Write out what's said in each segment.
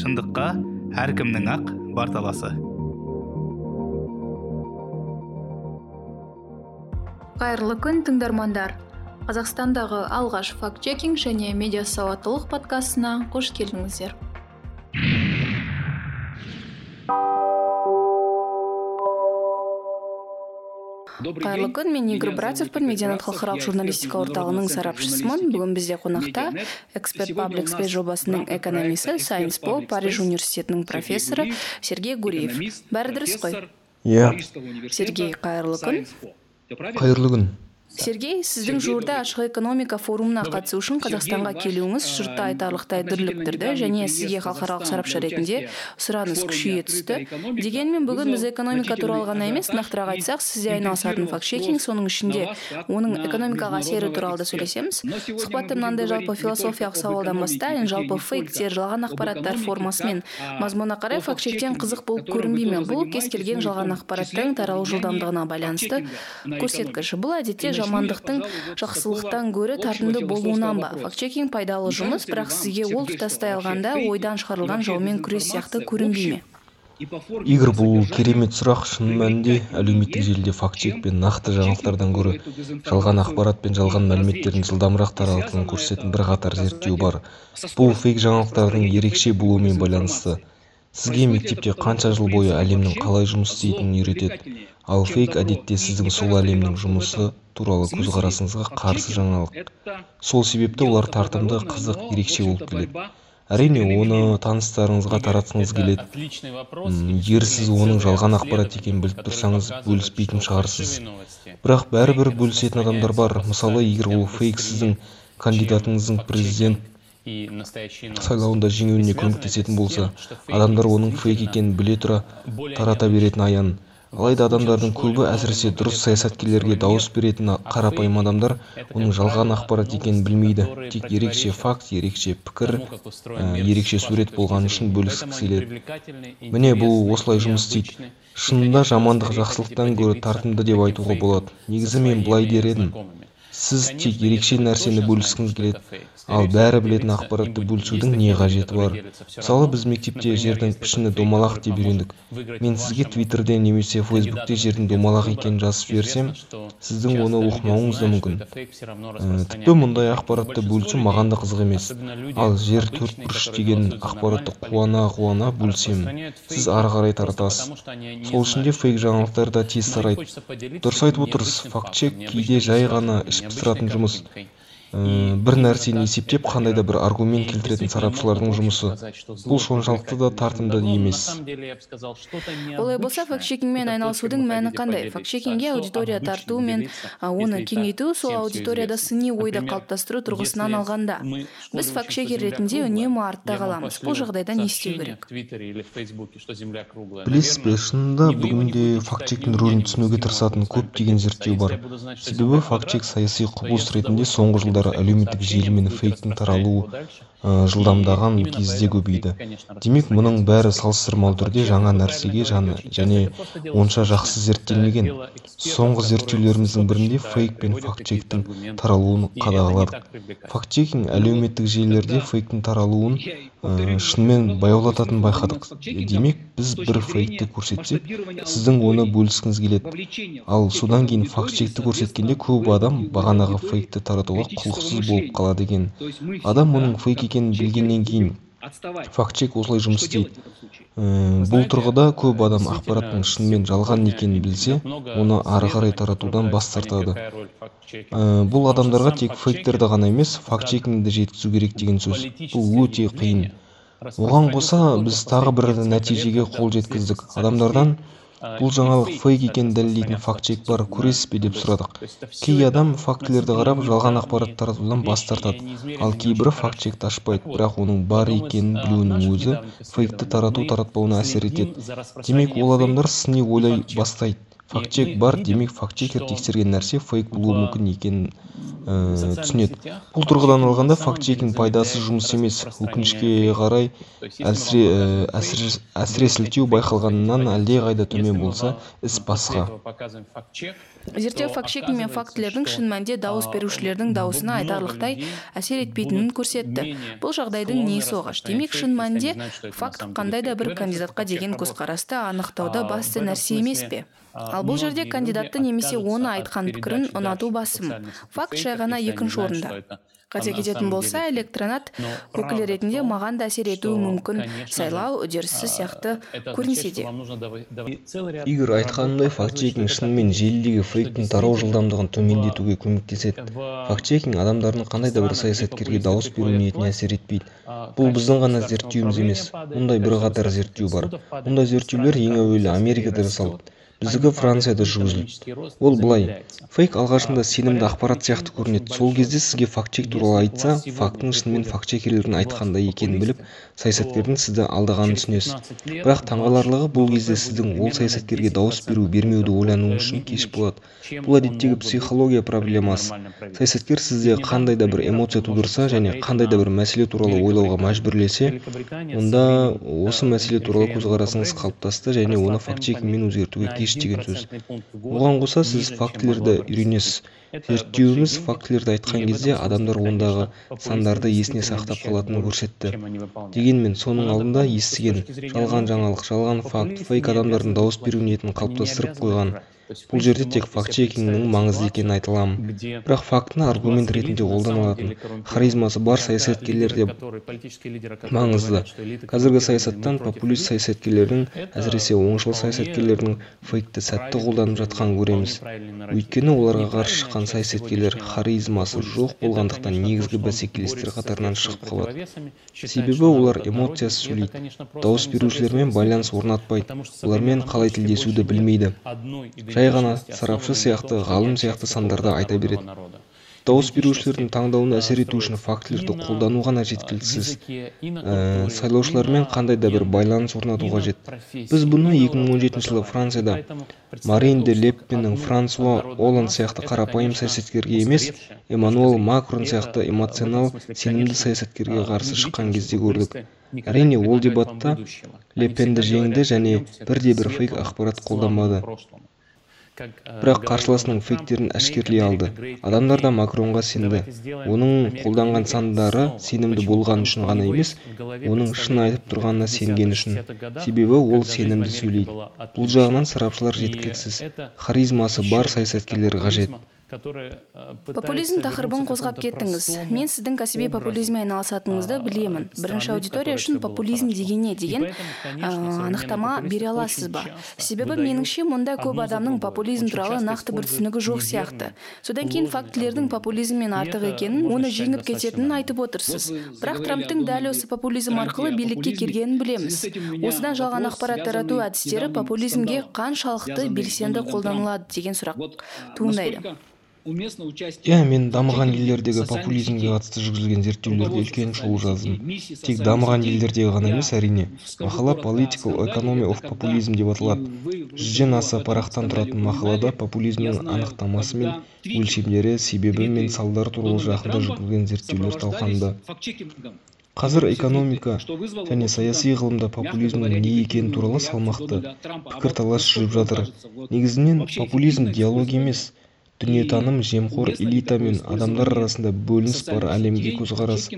шындыққа әркімнің ақ бар таласы қайырлы күн тыңдармандар. Қазақстандағы алғаш факт чекинг және медиа сауаттылық подкастына қош келдіңіздер. Қайырлы күн мен игорь братьевпін медианет халықаралық журналистика орталығының сарапшысымын бүгін бізде қонақта эксперт паблик спейс жобасының экономисі сайнс по париж университетінің профессоры сергей гуриев бәрі дұрыс қой иә сергей қайырлы күн қайырлы күн сергей сіздің жуырда ашық экономика форумына қатысу үшін қазақстанға келуіңіз жұртты айтарлықтай дүрліктірді және сізге халықаралық сарапшы ретінде сұраныс күшейе түсті. дегенмен бүгін біз экономика туралы ғана емес нақтырақ айтсақ сізде айналысатын факт чекинг соның ішінде оның экономикаға әсері туралы да сөйлесеміз. Сұхбатты мынандай жалпы философиялық сауалдан бастайын жалпы фейктер жалған ақпараттар формасы мен мазмұнына қарай факт чектен қызық болып көрінбей ме? бұл кез келген жалған ақпараттың таралу жылдамдығына байланысты көрсеткіш. Бұл әдетте жамандықтың жақсылықтан гөрі тартымды болуынан ба? Факт чекинг пайдалы жұмыс бірақ сізге ол тұтастай алғанда ойдан шығарылған жаумен күрес сияқты көрінбей ме? Игорь бұл керемет сұрақ. Шын мәнінде әлеуметтік желіде факт чек пен нақты жаңалықтардан гөрі жалған ақпарат пен жалған мәліметтердің жылдамырақ таралатынын көрсететін бірқатар зерттеу бар. Бұл фейк жаңалықтардың ерекше болуымен байланысты. Сізге мектепте қанша жыл бойы әлемнің қалай жұмыс істейтінін үйретеді? Ал фейк әдетте сіздің сол әлемнің жұмысы туралы көзқарасыңызға қарсы жаңалық. Сол себепті олар тартымды қызық ерекше болып келеді. Әрине оны таныстарыңызға таратқыңыз келеді. Егер сіз оның жалған ақпарат екенін біліп тұрсаңыз бөліспейтін шығарсыз. Бірақ бәрібір бөлісетін адамдар бар. Мысалы егер ол фейк сіздің кандидатыңыздың президент сайлауында жеңуіне көмектесетін болса адамдар оның фейк екенін біле тұра тарата беретіні аян алайда адамдардың көбі әсіресе дұрыс саясаткерлерге дауыс беретін қарапайым адамдар оның жалған ақпарат екенін білмейді. Тек ерекше факт ерекше пікір ерекше сурет болғаны үшін бөліскісі келеді міне бұл осылай жұмыс істейді. шынында жамандық жақсылықтан гөрі тартымды деп айтуға болады. Негізі мен былай дер едім. Сіз тек ерекше нәрсені бөліскіңіз келеді. ал бәрі білетін ақпаратты бөлісудің не қажеті бар. мысалы біз мектепте жердің пішіні домалақ деп үйрендік. мен сізге твиттерде немесе фейсбукте жердің домалақ екенін жазып жіберсем сіздің оны оқымауыңыз да мүмкін. тіпті мұндай ақпаратты бөлісу маған да қызық емес. ал жер төртбұрыш деген ақпаратты қуана қуана бөлісемін сіз ары қарай таратасыз сол үшін де фейк жаңалықтар да тез тарайды дұрыс айтып отырсыз факт чек кейде жай ғана іш пыстыратын жұмыс бір нәрсені есептеп қандай да бір аргумент келтіретін сарапшылардың жұмысы. бұл соншалықты да тартымды емес. олай болса факт чекингмен айналысудың мәні қандай? факт чекингке аудитория тарту мен оны кеңейту сол аудиторияда сыни ойды қалыптастыру тұрғысынан алғанда. біз факт чекер ретінде үнемі артта қаламыз. бұл жағдайда не істеу керек білесіз бе шынында бүгінде факт чектің рөлін түсінуге тырысатын көптеген зерттеу бар. себебі факт чек саяси құбылыс ретінде соңғы жылдары әлеуметтік желі мен фейктің таралуы жылдамдаған кезде көбейді демек мұның бәрі салыстырмалы түрде жаңа нәрсеге жаны және онша жақсы зерттелмеген соңғы зерттеулеріміздің бірінде фейк пен факт чектің таралуын қадағаладық факт чекинг әлеуметтік желілерде фейктің таралуын шынымен баяулататынын байқадық. демек біз бір фейкті көрсетсек сіздің оны бөліскіңіз келеді. ал содан кейін факт чекті көрсеткенде көп адам бағанағы фейкті таратуға құлықсыз болып қалады екен. Адам мұның фейк екенін білгеннен кейін. Факт чек осылай жұмыс істейді. бұл тұрғыда көп адам ақпараттың шынымен жалған екенін білсе оны ары қарай таратудан бас тартады. бұл адамдарға тек фейктерді ғана емес факт чекингді жеткізу керек деген сөз. Бұл өте қиын. оған қоса біз тағы бір нәтижеге қол жеткіздік. адамдардан бұл жаңалық фейк екенін дәлелдейтін факт чек бар көресіз бе деп сұрадық. кей адам фактілерді қарап жалған ақпарат таратудан бас тартады. ал кейбірі факт чекті ашпайды бірақ оның бар екенін білуінің өзі фейкті тарату таратпауына әсер етеді. демек ол адамдар сыни ойлай бастайды. Факт чек бар демек факт чекер тексерген нәрсе фейк болуы мүмкін екенін ә, түсінеді. бұл тұрғыдан алғанда факт чекинг пайдасыз жұмыс емес. Өкінішке қарай әлсіре ә, әсіре сілтеу байқалғанынан әлдеқайда төмен болса іс басқа. зерттеу факт чекинг мен фактілердің шын мәнінде дауыс берушілердің даусына айтарлықтай әсер етпейтінін көрсетті. бұл жағдайдың несі оғаш демек шын мәнінде факт қандай да бір кандидатқа деген көзқарасты анықтауда басты нәрсе емес пе? Ал бұл жерде кандидатты немесе оны айтқан пікірін ұнату басым. факт жай ғана екінші орында. қате кететін болса электронат өкілі ретінде маған да әсер етуі мүмкін. сайлау үдерісі сияқты көрінсе де. игорь айтқанындай факт чекинг шынымен желідегі фейктің тарау жылдамдығын төмендетуге көмектеседі. факт чекинг адамдардың қандай да бір саясаткерге дауыс беру ниетіне әсер етпейді. бұл біздің ғана зерттеуіміз емес. мұндай бірқатар зерттеу бар. мұндай зерттеулер ең әуелі америкада жасалды. Біздікі францияда жүргізілді. ол былай. фейк алғашында сенімді ақпарат сияқты көрінеді. сол кезде сізге факт чек туралы айтса фактінің шынымен факт чекерлердің айтқандай екенін біліп саясаткердің сізді алдағанын түсінесіз. бірақ таңғаларлығы бұл кезде сіздің ол саясаткерге дауыс беру бермеуді ойлануыңыз үшін кеш болады. бұл әдеттегі психология проблемасы. саясаткер сізде қандай да бір эмоция тудырса және қандай да бір мәселе туралы ойлауға мәжбүрлесе онда осы мәселе туралы көзқарасыңыз қалыптасты және оны факт өзгертуге кеш деген сөз оған қоса сіз фактілерді үйренесіз. Зерттеуіміз фактілерді айтқан кезде адамдар ондағы сандарды есіне сақтап қалатынын көрсетті. дегенмен соның алдында естіген жалған жаңалық жалған факт. фейк адамдардың дауыс беру ниетін қалыптастырып қойған. Бұл жерде тек факт чекингнің маңызды екенін айта аламын бірақ фактіні аргумент ретінде қолдана алатын харизмасы бар саясаткерлер де маңызды. қазіргі саясаттан популист саясаткерлердің әсіресе оңшыл саясаткерлердің фейкті сәтті қолданып жатқанын көреміз. өйткені оларға қарсы шыққан саясаткерлер харизмасы жоқ болғандықтан негізгі бәсекелестер қатарынан шығып қалады себебі олар эмоциясыз сөйлейді дауыс берушілермен байланыс орнатпайды. олармен қалай тілдесуді білмейді. Жай ғана сарапшы сияқты ғалым сияқты сандарды айта береді. Дауыс берушілердің таңдауына әсер ету үшін фактілерді қолдану ғана жеткіліксіз. Ә, сайлаушылармен қандай да бір байланыс орнату қажет. Біз бұны 2017 жылы францияда марин де ле пеннің франсуа олланд сияқты қарапайым саясаткерге емес эммануэл макрон сияқты эмоционал сенімді саясаткерге қарсы шыққан кезде көрдік. Әрине ол дебатта ле пенді жеңді және бірде бір фейк ақпарат қолданбады. Бірақ қарсыласының фейктерін әшкерлей алды адамдар да макронға сенді. Оның қолданған сандары сенімді болғаны үшін ғана емес оның шын айтып тұрғанына сенгені үшін. себебі ол сенімді сөйлейді. бұл жағынан сарапшылар жеткіліксіз. харизмасы бар саясаткерлер қажет. Популизм тақырыбын қозғап кеттіңіз мен сіздің кәсіби популизммен айналысатыныңызды білемін. бірінші аудитория үшін популизм деген не деген анықтама бере аласыз ба? себебі меніңше мұнда көп адамның популизм туралы нақты бір түсінігі жоқ сияқты. Содан кейін фактілердің популизмнен артық екенін оны жеңіп кететінін айтып отырсыз. Бірақ трамптың дәл осы популизм арқылы билікке келгенін білеміз. осыдан жалған ақпарат тарату әдістері популизмге қаншалықты белсенді қолданылады деген сұрақ туындайды. Мен дамыған елдердегі популизмге қатысты жүргізілген зерттеулерге үлкен шолу жаздым. тек дамыған елдердегі ғана емес әрине мақала political economy of populism деп аталады. жүзден аса парақтан тұратын мақалада популизмнің анықтамасы мен өлшемдері себебі мен салдары туралы жақында жүргізілген зерттеулер талқыланды қазір экономика және саяси ғылымда популизмнің не екені туралы салмақты пікірталас жүріп жатыр. негізінен популизм диалог емес дүниетаным жемқор элита мен адамдар арасында бөлініс бар әлемге көзқарас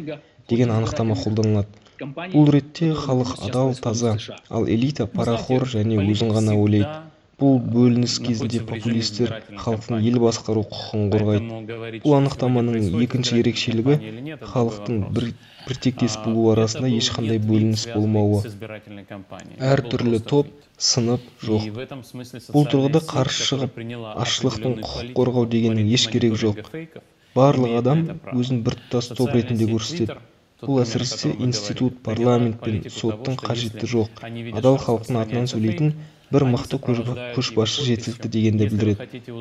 деген анықтама қолданылады. бұл ретте халық адал таза. ал элита парақор және өзін ғана ойлайды. Бұл бөлініс кезінде популистер халықтың ел басқару құқығын қорғайды. Бұл анықтаманың екінші ерекшелігі халықтың бір біртектес болуы арасында ешқандай бөлініс болмауы. әртүрлі топ сынып жоқ. бұл тұрғыда қарсы шығып азшылықтың құқық қорғау дегеннің еш керегі жоқ. барлық адам өзін біртұтас топ ретінде көрсетеді. бұл әсіресе институт парламент пен соттың қажеті жоқ. адал халықтың атынан сөйлейтін бір мықты көшбасшы жеткілікті дегенді білдіреді.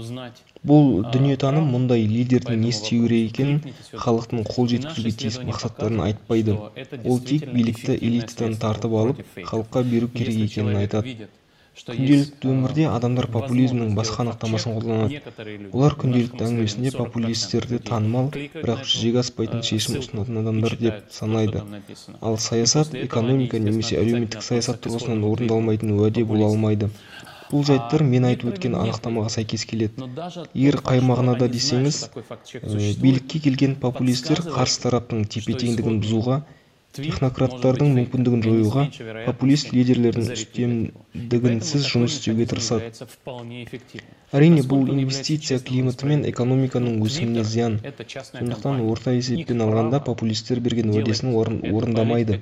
бұл дүниетаным мұндай лидердің не істеу керек екенін халықтың қол жеткізуге тиіс мақсаттарын айтпайды. ол тек билікті элитадан тартып алып халыққа беру керек екенін айтады. Күнделікті өмірде адамдар популизмнің басқа анықтамасын қолданады. Олар күнделікті әңгімесінде популистерді танымал бірақ жүзеге аспайтын шешім ұсынатын адамдар деп санайды. ал саясат экономика немесе әлеуметтік саясат тұрғысынан орындалмайтын уәде бола алмайды. Бұл жайттар мен айтып өткен анықтамаға сәйкес келеді. егер қай мағынада десеңіз билікке келген популистер қарсы тараптың тепе теңдігін бұзуға технократтардың мүмкіндігін жоюға популист лидерлердің үстемдігінсіз жұмыс істеуге тырысады. әрине бұл инвестиция климаты мен экономиканың өсіміне зиян сондықтан орта есеппен алғанда популистер берген уәдесін орындамайды.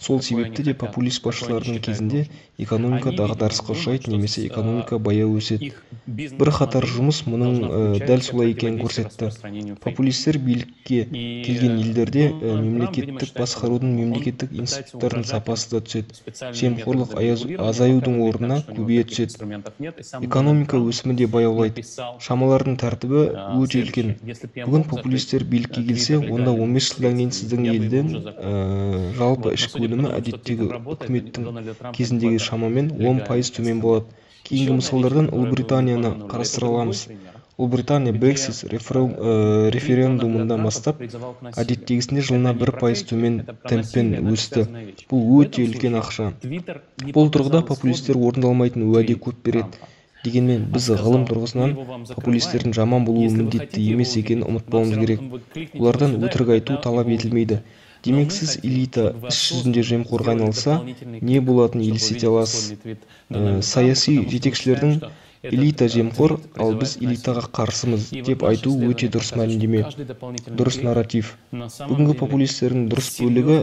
сол себепті де популист басшылардың кезінде экономика дағдарысқа ұшырайды немесе экономика баяу өседі. бірқатар жұмыс мұның дәл солай екенін көрсетті. популистер билікке келген елдерде мемлекеттік басқарудың мемлекеттік институттардың сапасы да түседі жемқорлық азаюдың орнына көбейе түседі. экономика өсімі де баяулайды шамалардың тәртібі өте үлкен. бүгін популистер билікке келсе онда 15 жылдан кейін сіздің елдің жалпы ішкі өнімі әдеттегі үкіметтің кезіндегі шамамен 10 пайыз төмен болады. Кейінгі мысалдардан ұлыбританияны қарастыра аламыз. Ұлыбритания брексит референдумынан бастап әдеттегісінде жылына бір пайыз төмен темппен өсті. бұл өте үлкен ақша. Бұл тұрғыда популистер орындалмайтын уәде көп береді дегенмен біз ғылым тұрғысынан популистердің жаман болуы міндетті емес екенін ұмытпауымыз керек олардан өтірік айту талап етілмейді. Демек сіз элита іс жүзінде жемқорға айналса не болатынын елестете аласыз саяси жетекшілердің элита жемқор ал біз элитаға қарсымыз деп айту өте дұрыс мәлімдеме дұрыс нарратив. бүгінгі популистердің дұрыс бөлігі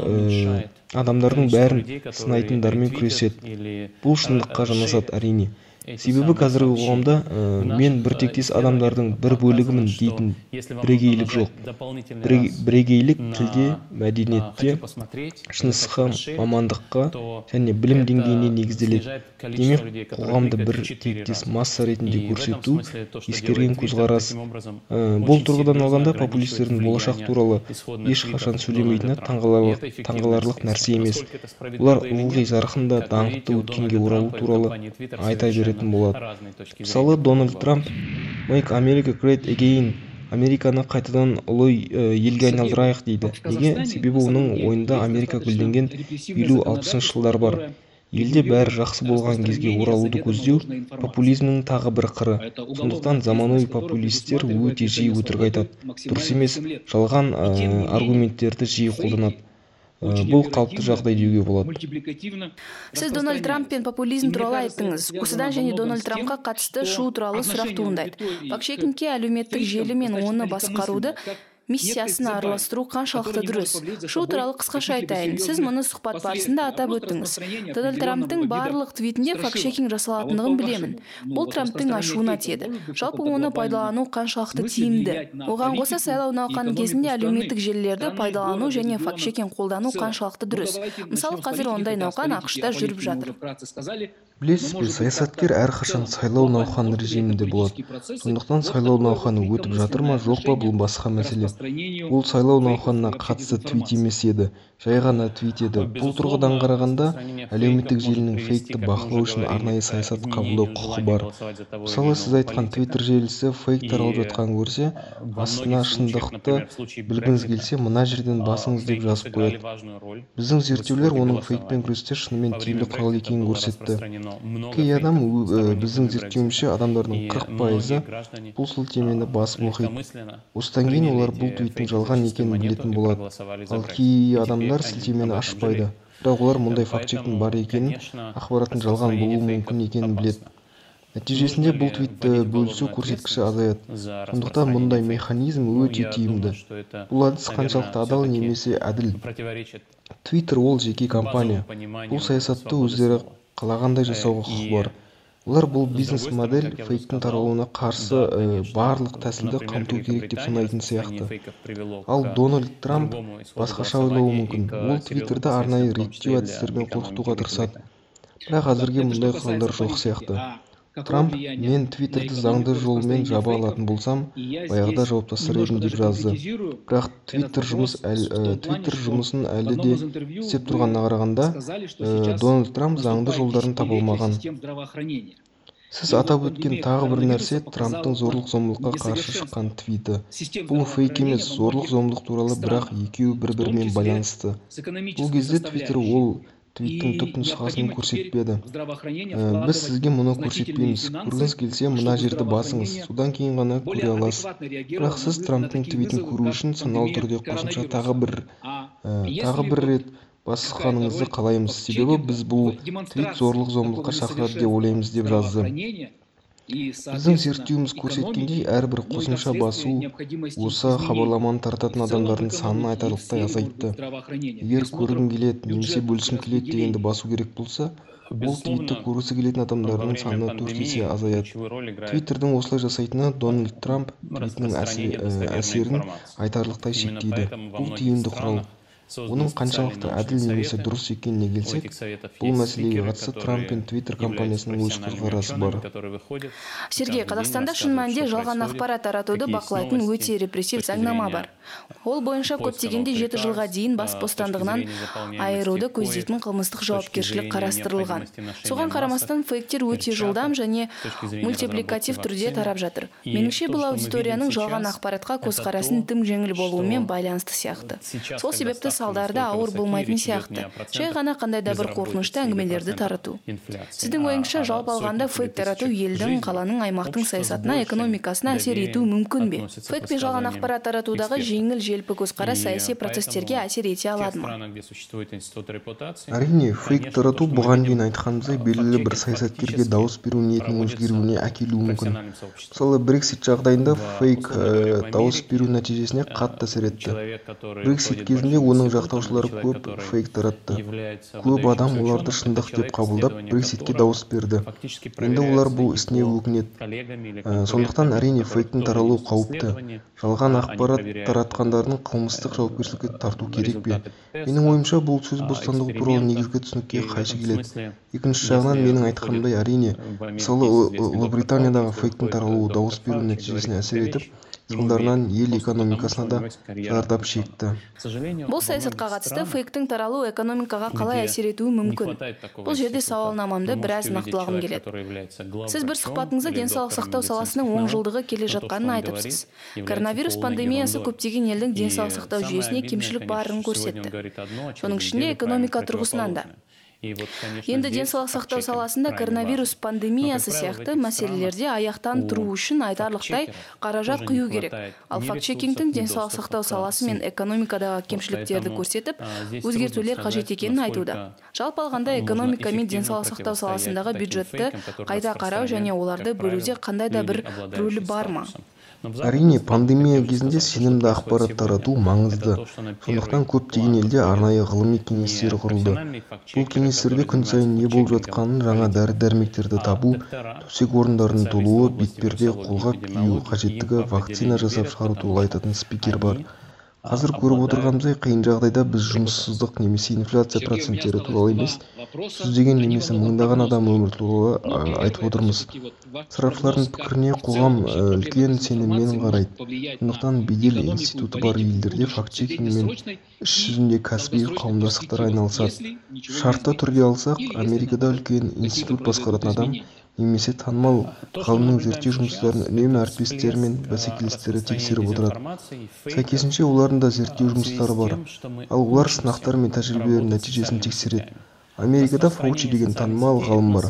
адамдардың бәрін сынайтындармен күреседі бұл шындыққа жанасады әрине себебі қазіргі қоғамда мен біртектес адамдардың бір бөлігімін дейтін бірегейлік жоқ. бірегейлік тілде мәдениетте жынысқа мамандыққа және білім деңгейіне негізделеді. демек қоғамды бір тектес масса ретінде көрсету ескерген көзқарас бұл тұрғыдан алғанда популистердің болашақ туралы ешқашан сөйлемейтіні таңғаларлық нәрсе емес. олар ылғи жарқын да даңқты өткенге оралу туралы айта береді. Болады мысалы дональд трамп make america great again. Американы қайтадан ұлы елге айналдырайық дейді. неге? Себебі оның ойында америка гүлденген елу алпысыншы жылдар бар. елде бәрі жақсы болған кезге оралуды көздеу популизмнің тағы бір қыры. Сондықтан заманауи популистер өте жиі өтірік айтады. дұрыс емес жалған аргументтерді жиі қолданады. Бұл қалыпты жағдай деуге болады. сіз дональд трамп пен популизм туралы айттыңыз осыдан және дональд трампқа қатысты шу туралы сұрақ туындайды. пак шекинге әлеуметтік желі мен оны басқаруды миссиясын араластыру қаншалықты дұрыс шу туралы қысқаша айтайын сіз мұны сұхбат барысында атап өттіңіз дональд трамптың барлық твитінде факт чекинг жасалатындығын білемін бұл трамптың ашуына тиеді жалпы оны пайдалану қаншалықты тиімді оған қоса сайлау науқаны кезінде әлеуметтік желілерді пайдалану және факт чекинг қолдану қаншалықты дұрыс мысалы қазір ондай науқан ақшта жүріп жатыр білесіз бе саясаткер әрқашан сайлау науқаны режимінде болады сондықтан сайлау науқаны өтіп жатыр ма жоқ па бұл басқа мәселе ол сайлау науқанына қатысты твит емес еді. Жай ғана твит еді. бұл тұрғыдан қарағанда әлеуметтік желінің фейкті бақылау үшін арнайы саясат қабылдау құқы бар. мысалы сіз айтқан твиттер желісі фейк таралып жатқанын көрсе астына шындықты білгіңіз келсе мына жерден басыңыз деп жазып қояды. біздің зерттеулер оның фейкпен күресте шынымен тиімді құрал екенін көрсетті. кей адам біздің зерттеуімізше адамдардың қырық пайызы бұл сілтемені басып оқиды осыдан кейін олар бұл твиттің жалған екенін білетін болады. Ал кей адамдар сілтемені ашпайды. бірақ олар мұндай факт чектің бар екенін ақпараттың жалған болуы мүмкін екенін біледі. Нәтижесінде бұл твитті бөлісу көрсеткіші азаяды. сондықтан мұндай механизм өте тиімді. бұл әдіс қаншалықты адал немесе әділ. твиттер ол жеке компания. бұл саясатты өздері қалағандай жасауға құқы бар. Олар бұл бизнес модель фейктің таралуына қарсы барлық тәсілді қамту керек деп санайтын сияқты. ал дональд трамп басқаша ойлауы мүмкін. ол твиттерді арнайы реттеу әдістерімен қорқытуға тырысады. бірақ әзірге мұндай құралдар жоқ сияқты. Трамп мен твиттерді заңды жолмен жаба алатын болсам баяғыда жауып тастар едім деп жазды бірақ твиттер жұмыс твиттер жұмысын әлі де істеп тұрғанына қарағанда дональд трамп заңды жолдарын таба алмаған. сіз атап өткен тағы бір нәрсе трамптың зорлық зомбылыққа қарсы шыққан твиті. Бұл фейк емес зорлық зомбылық туралы бірақ екеуі бір бірімен байланысты. бұл кезде твиттер ол твиттің түпнұсқасын көрсетпеді біз сізге мұны көрсетпейміз көргіңіз келсе мына жерді басыңыз содан кейін ғана көре аласыз бірақ сіз трамптың твитін көру үшін саналы түрде қосымша тағы бір тағы бір рет басқаныңызды қалаймыз себебі біз бұл твит зорлық зомбылыққа шақырады деп ойлаймыз деп жазды біздің зерттеуіміз көрсеткендей әрбір қосымша басу осы хабарламаны тарататын адамдардың санын айтарлықтай азайтты. егер көргім келеді немесе бөліскім келеді дегенді басу керек болса ол твитті көргісі келетін адамдардың саны төрт есе азаяды. твиттердің осылай жасайтыны дональд трамп твитінің әсерін айтарлықтай шектейді. бұл тиімді құрал. Оның қаншалықты әділ немесе дұрыс екеніне келсек бұл мәселеге қатысты трамп пен твиттер компаниясының өз көзқарасы бар. сергей қазақстанда шын мәнінде жалған ақпарат таратуды бақылайтын өте репрессив заңнама бар. Ол бойынша көптегенде жеті жылға дейін бас бостандығынан айыруды көздейтін қылмыстық жауапкершілік қарастырылған. соған қарамастан фейктер өте жылдам және мультипликатив түрде тарап жатыр. Меніңше бұл аудиторияның жалған ақпаратқа көзқарасын тым жеңіл болуымен байланысты сияқты. сол себепті салдары да ауыр болмайтын сияқты. жай ғана қандай да бір қорқынышты әңгімелерді тарату. Сіздің ойыңызша жалпы алғанда фейк тарату елдің қаланың аймақтың саясатына экономикасына әсер етуі мүмкін бе? фейк пен жалған ақпарат таратудағы жеңіл желпі көзқарас саяси процестерге әсер ете алады ма? әрине фейк тарату бұған дейін айтқанымыздай белгілі бір саясаткерге дауыс беру ниетінің өзгеруіне әкелуі мүмкін. мысалы брексит жағдайында фейк дауыс беру нәтижесіне қатты әсер етті. брексит кезінде оның жақтаушылары көп фейк таратты. көп адам оларды шындық деп қабылдап брекситке дауыс берді. енді олар бұл ісіне өкінеді сондықтан әрине фейктің таралуы қауіпті. жалған ақпарат таратқандардың қылмыстық жауапкершілікке тарту керек пе менің ойымша бұл сөз бостандығы туралы негізгі түсінікке қайшы келеді. екінші жағынан менің айтқанымдай әрине мысалы ұлыбританиядағы фейктің таралуы дауыс беру нәтижесіне әсер етіп салдарынан ел экономикасына да зардап шекті. бұл саясатқа қатысты фейктің таралу экономикаға қалай әсер етуі мүмкін. бұл жерде сауалнамамды біраз нақтылағым келеді. сіз бір сұхбатыңызда денсаулық сақтау саласының оң жылдығы келе жатқанын айтыпсыз коронавирус пандемиясы көптеген елдің денсаулық сақтау жүйесіне кемшілік барын көрсетті. соның ішінде экономика тұрғысынан да. Енді денсаулық сақтау саласында коронавирус пандемиясы сияқты мәселелерде аяқтан тұру үшін айтарлықтай қаражат құю керек. ал факт чекингтің денсаулық сақтау саласы мен экономикадағы кемшіліктерді көрсетіп өзгертулер қажет екенін айтуда. Жалпы алғанда экономика мен денсаулық сақтау саласындағы бюджетті қайта қарау және оларды бөлуде қандай да бір рөлі бар ма? Әрине пандемия кезінде сенімді ақпарат тарату маңызды. Сондықтан көптеген елде арнайы ғылыми кеңестер құрылды. Бұл кеңестерде күн сайын не болып жатқанын жаңа дәрі дәрмектерді табу төсек орындардың толуы бетперде қолғап кию қажеттігі вакцина жасап шығару туралы айтатын спикер бар. Қазір көріп отырғанымыздай қиын жағдайда біз жұмыссыздық немесе инфляция проценттері туралы емес жүздеген немесе мыңдаған адам өмірі туралы айтып отырмыз. сарапшылардың пікіріне қоғам үлкен сеніммен қарайды. сондықтан бедел институты бар елдерде факт чекингмен іс жүзінде кәсіби қауымдастықтар айналысады. шартты түрде алсақ америкада үлкен институт басқаратын адам немесе танымал ғалымның зерттеу жұмыстарын үнемі әріптестері мен бәсекелестері тексеріп отырады. сәйкесінше олардың да зерттеу жұмыстары бар. ал олар сынақтар мен тәжірибелердің нәтижесін тексереді. америкада фаучи деген танымал ғалым бар.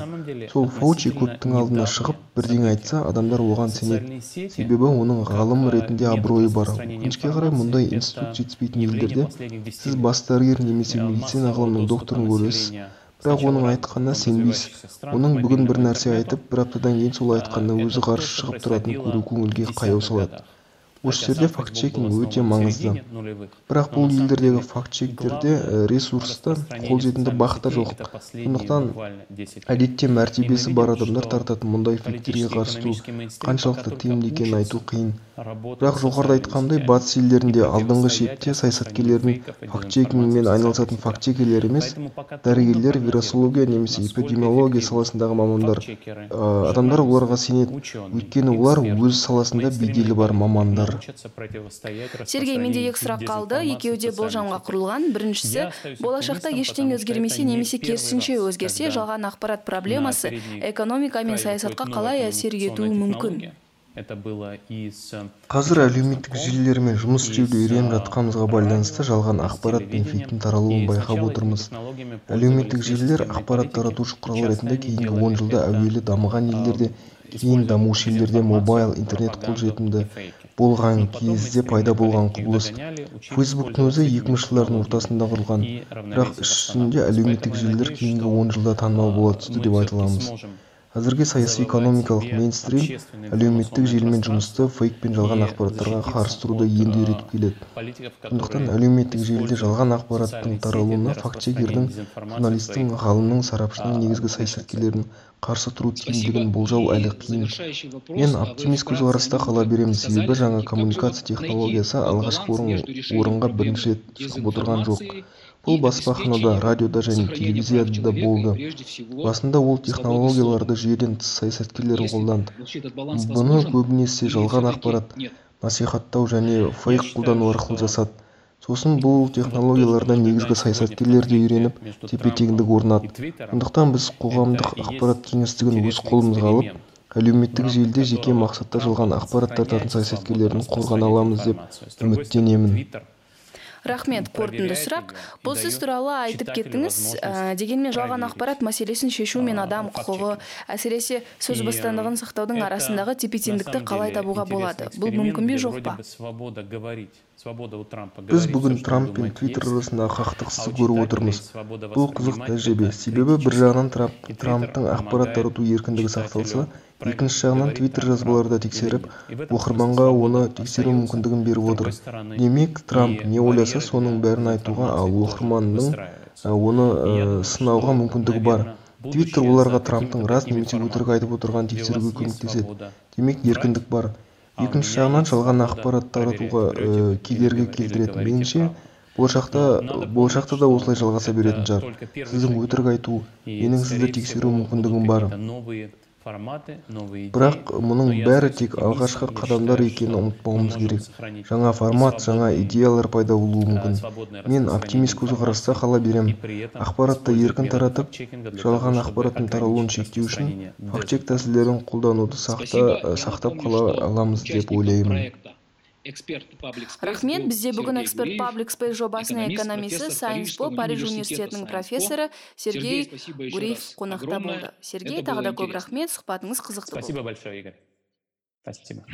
сол фаучи көптің алдына шығып бірдеңе айтса адамдар оған сенеді. себебі оның ғалым ретінде абыройы бар. өкінішке қарай мұндай институт жетіспейтін елдерде сіз бас дәрігер немесе медицина ғылымының докторын көресіз. Бірақ оның айтқанына сенбейсіз. оның бүгін бір нәрсе айтып бір аптадан кейін сол айтқанына өзі қарсы шығып тұратынын көру көңілге қаяу салады. Осы жерде факт чекинг өте маңызды. бірақ бұл елдердегі факт чектерде ресурс та қолжетімді бақ та жоқ. сондықтан әдетте мәртебесі бар адамдар тартатын мұндай фейктерге қарсы тұру қаншалықты тиімді екенін айту қиын. бірақ жоғарыда айтқанымдай батыс елдерінде алдыңғы шепте саясаткерлердің факт чекингімен айналысатын факт чекерлер емес дәрігерлер вирусология немесе эпидемиология саласындағы мамандар. адамдар оларға сенеді. өйткені олар өз саласында беделі бар мамандар. Сергей менде екі сұрақ қалды екеуі де болжамға құрылған біріншісі болашақта ештеңе өзгермесе немесе керісінше өзгерсе жалған ақпарат проблемасы экономика мен саясатқа қалай әсер етуі мүмкін? қазір әлеуметтік желілермен жұмыс істеуді үйреніп жатқанымызға байланысты жалған ақпарат пен фейктің таралуын байқап отырмыз. әлеуметтік желілер ақпарат таратушы құрал ретінде кейінгі он жылда әуелі дамыған елдерде кейін дамушы елдерде мобайл интернет қолжетімді. Болған кезде пайда болған құбылыс. фейсбуктың өзі екі мыңыншы жылдардың ортасында құрылған. Бірақ іс жүзінде әлеуметтік желілер кейінгі он жылда танымал бола түсті деп айта аламыз. Әзірге саяси экономикалық мейнстрим әлеуметтік желімен жұмысты фейк пен жалған ақпараттарға қарсы тұруды енді үйретіп келеді. сондықтан әлеуметтік желіде жалған ақпараттың таралуына факт чекердің журналистің ғалымның сарапшының негізгі саясаткерлердің қарсы тұру тиімділігін болжау әлі қиын. мен оптимист көзқараста қала беремін себебі жаңа коммуникация технологиясы алғашқы орынға бірінші рет шығып отырған жоқ. Бұл баспаханада радиода және телевизияда да болды басында ол технологияларды жүйеден тыс саясаткерлер қолданды бұны көбінесе жалған ақпарат насихаттау және фейк қолдану арқылы жасады сосын бұл технологияларда негізгі саясаткерлер де үйреніп тепе теңдік орнады сондықтан біз қоғамдық ақпарат кеңістігін өз қолымызға алып әлеуметтік желіде жеке мақсатта жалған ақпарат тарататын саясаткерлерден қорғана аламыз деп үміттенемін рахмет қорытынды сұрақ бұл сіз туралы айтып кеттіңіз ә, дегенмен жалған ақпарат мәселесін шешу мен адам құқығы әсіресе сөз бостандығын сақтаудың арасындағы тепе теңдікті қалай табуға болады. Бұл мүмкін бе жоқ па? біз бүгін трамп пен твиттер арасындағы қақтығысты көріп отырмыз. бұл қызық тәжірибе. себебі бір жағынан трамп трамптың ақпарат тарату еркіндігі сақталса екінші жағынан твиттер жазбаларды тексеріп оқырманға оны тексеру мүмкіндігін беріп отыр. демек трамп не ойласа соның бәрін айтуға ал оқырманның оны сынауға мүмкіндігі бар. твиттер оларға трамптың рас немесе өтірік айтып отырғанын тексеруге көмектеседі. демек еркіндік бар. Екінші жағынан жалған ақпарат таратуға кедергі келтіретін меніңше болашақта болашақта да осылай жалғаса беретін шығар сіздің өтірік айту менің сізді тексеру мүмкіндігім бар. Бірақ мұның бәрі тек алғашқы қадамдар екенін ұмытпауымыз керек. жаңа формат жаңа идеялар пайда болуы мүмкін. мен оптимист көзқараста қала беремін ақпаратты еркін таратып жалған ақпараттың таралуын шектеу үшін факт чек тәсілдерін қолдануды сақтап қала аламыз деп ойлаймын. Рахмет бізде бүгін эксперт паблик спейс жобасының экономисі сайнспо париж университетінің профессоры сергей гуреев қонақта болды сергей тағы да көп рахмет сұхбатыңыз қызықты спасибо большое игорь. Спасибо.